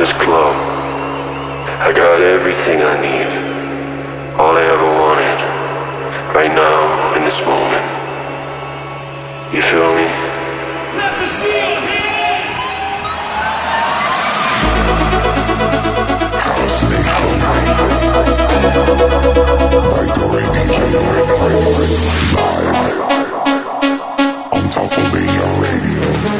this club. I got everything I need. All I ever wanted. Right now, in this moment. You feel me? Let the seal By Dori DJ. Live.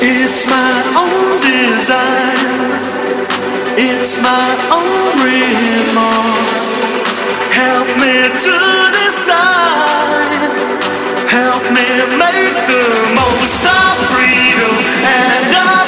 It's my own design. It's my own remorse. Help me to decide. Help me make the most of freedom and of.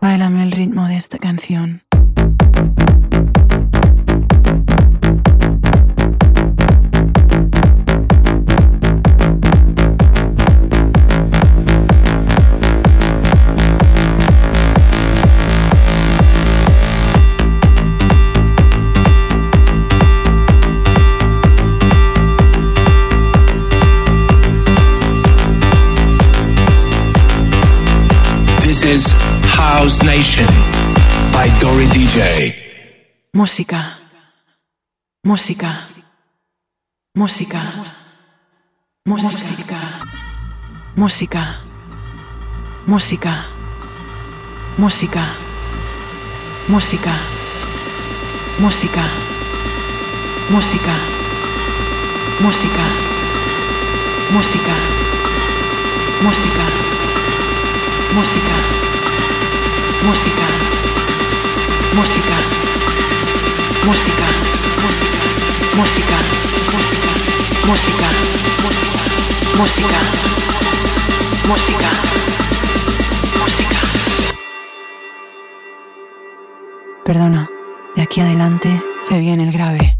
Báilame el ritmo de esta canción. Is House Nation by Dori DJ. Música. Música. Música. Música. Música. Música. Música. Música. Música. Música. Música. Música. Música. Música. Música. Música. Música. Música. Música. Música. Música. Música. Perdona, de aquí adelante se viene el grave.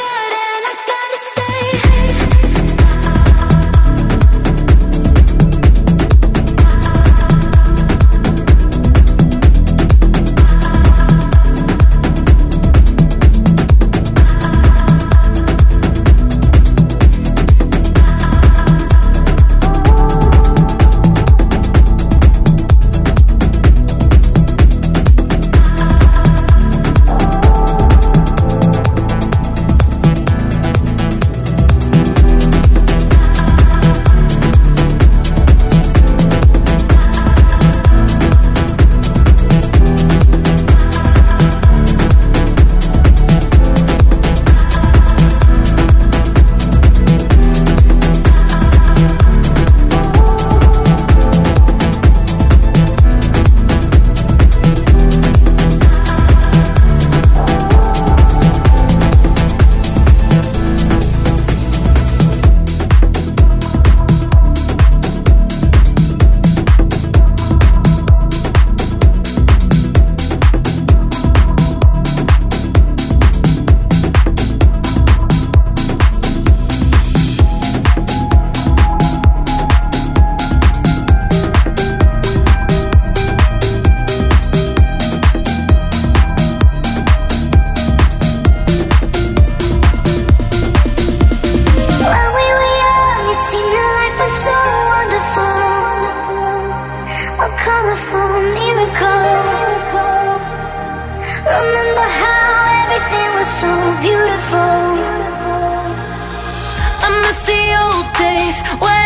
colorful miracle. Remember how everything was so beautiful. I miss the old days when.